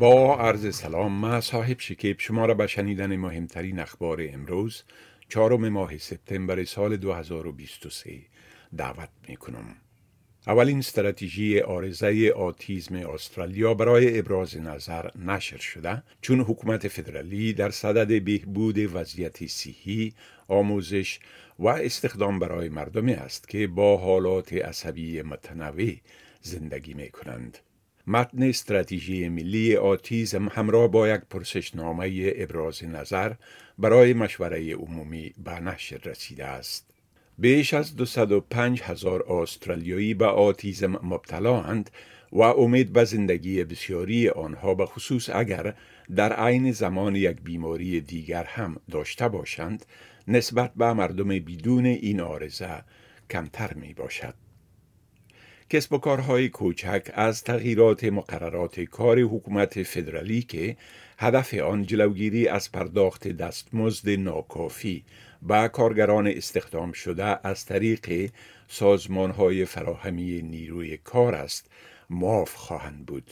با عرض سلام ما صاحب شکیب شما را به شنیدن مهمترین اخبار امروز چهارم ماه سپتامبر سال 2023 دعوت می کنم. اولین استراتژی آرزه آتیزم استرالیا برای ابراز نظر نشر شده چون حکومت فدرالی در صدد بهبود وضعیت صحی، آموزش و استخدام برای مردمی است که با حالات عصبی متنوع زندگی می کنند. متن استراتژی ملی آتیزم همراه با یک پرسشنامه ابراز نظر برای مشوره عمومی به نشر رسیده است. بیش از 205 هزار استرالیایی به آتیزم مبتلااند و امید به زندگی بسیاری آنها به خصوص اگر در عین زمان یک بیماری دیگر هم داشته باشند نسبت به مردم بدون این آرزه کمتر می باشد. کسب و کارهای کوچک از تغییرات مقررات کار حکومت فدرالی که هدف آن جلوگیری از پرداخت دستمزد ناکافی به کارگران استخدام شده از طریق سازمان های فراهمی نیروی کار است معاف خواهند بود.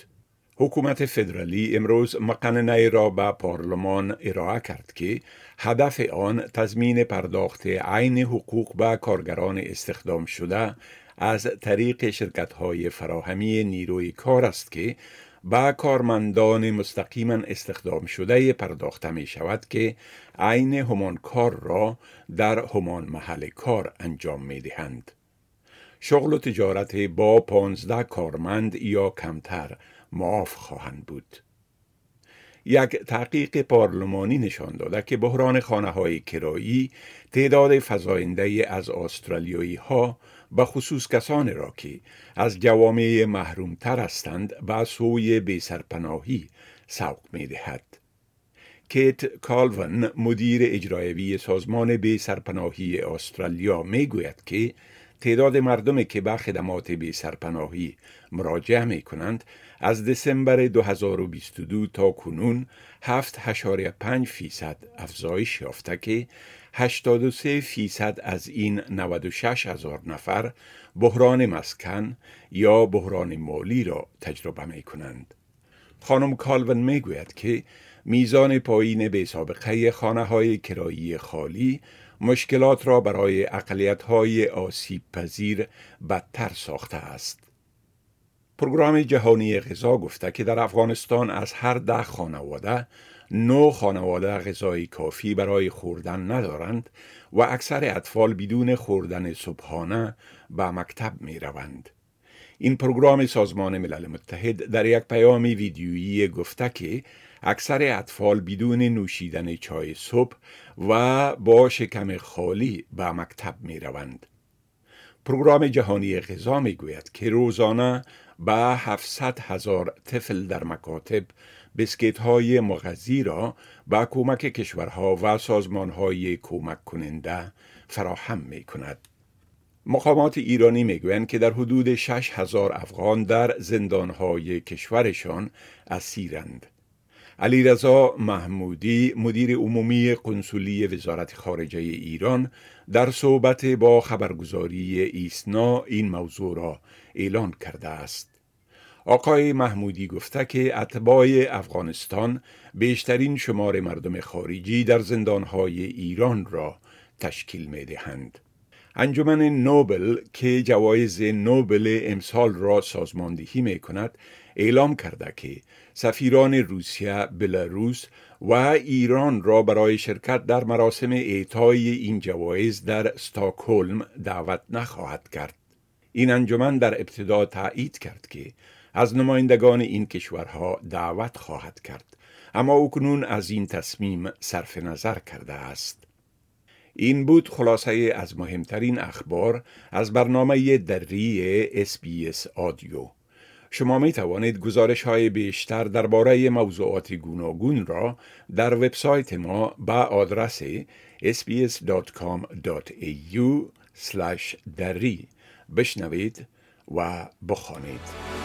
حکومت فدرالی امروز مقننه را به پارلمان ارائه کرد که هدف آن تضمین پرداخت عین حقوق به کارگران استخدام شده از طریق شرکت های فراهمی نیروی کار است که با کارمندان مستقیما استخدام شده پرداخته می شود که عین همان کار را در همان محل کار انجام می دهند. شغل و تجارت با پانزده کارمند یا کمتر معاف خواهند بود. یک تحقیق پارلمانی نشان داده که بحران خانه های کرایی تعداد فزاینده از استرالیایی ها به خصوص کسانی را که از جوامع محروم تر هستند به سوی بیسرپناهی سوق می دهد. کیت کالون مدیر اجرایوی سازمان بیسرپناهی استرالیا می گوید که تعداد مردمی که به خدمات بی سرپناهی مراجعه می کنند از دسامبر 2022 تا کنون 7.5 فیصد افزایش یافته که 83 فیصد از این 96 هزار نفر بحران مسکن یا بحران مالی را تجربه می کنند. خانم کالون می گوید که میزان پایین به سابقه خانه های کرایی خالی مشکلات را برای اقلیت های آسیب پذیر بدتر ساخته است. پروگرام جهانی غذا گفته که در افغانستان از هر ده خانواده نو خانواده غذای کافی برای خوردن ندارند و اکثر اطفال بدون خوردن صبحانه به مکتب می روند. این پروگرام سازمان ملل متحد در یک پیام ویدیویی گفته که اکثر اطفال بدون نوشیدن چای صبح و با شکم خالی به مکتب می روند. پروگرام جهانی غذا می گوید که روزانه به 700 هزار طفل در مکاتب بسکیت های مغذی را با کمک کشورها و سازمان های کمک کننده فراهم می کند. مقامات ایرانی می‌گویند که در حدود 6 هزار افغان در زندانهای کشورشان اسیرند. علیرضا محمودی مدیر عمومی قنسولی وزارت خارجه ایران در صحبت با خبرگزاری ایسنا این موضوع را اعلان کرده است. آقای محمودی گفته که اتباع افغانستان بیشترین شمار مردم خارجی در زندانهای ایران را تشکیل می دهند. انجمن نوبل که جوایز نوبل امسال را سازماندهی می کند اعلام کرده که سفیران روسیه، بلاروس و ایران را برای شرکت در مراسم اعطای این جوایز در استکهلم دعوت نخواهد کرد. این انجمن در ابتدا تایید کرد که از نمایندگان این کشورها دعوت خواهد کرد اما اکنون از این تصمیم صرف نظر کرده است این بود خلاصه از مهمترین اخبار از برنامه دری اس آدیو شما می توانید گزارش های بیشتر درباره موضوعات گوناگون را در وبسایت ما با آدرس sbs.com.au دری بشنوید و بخوانید.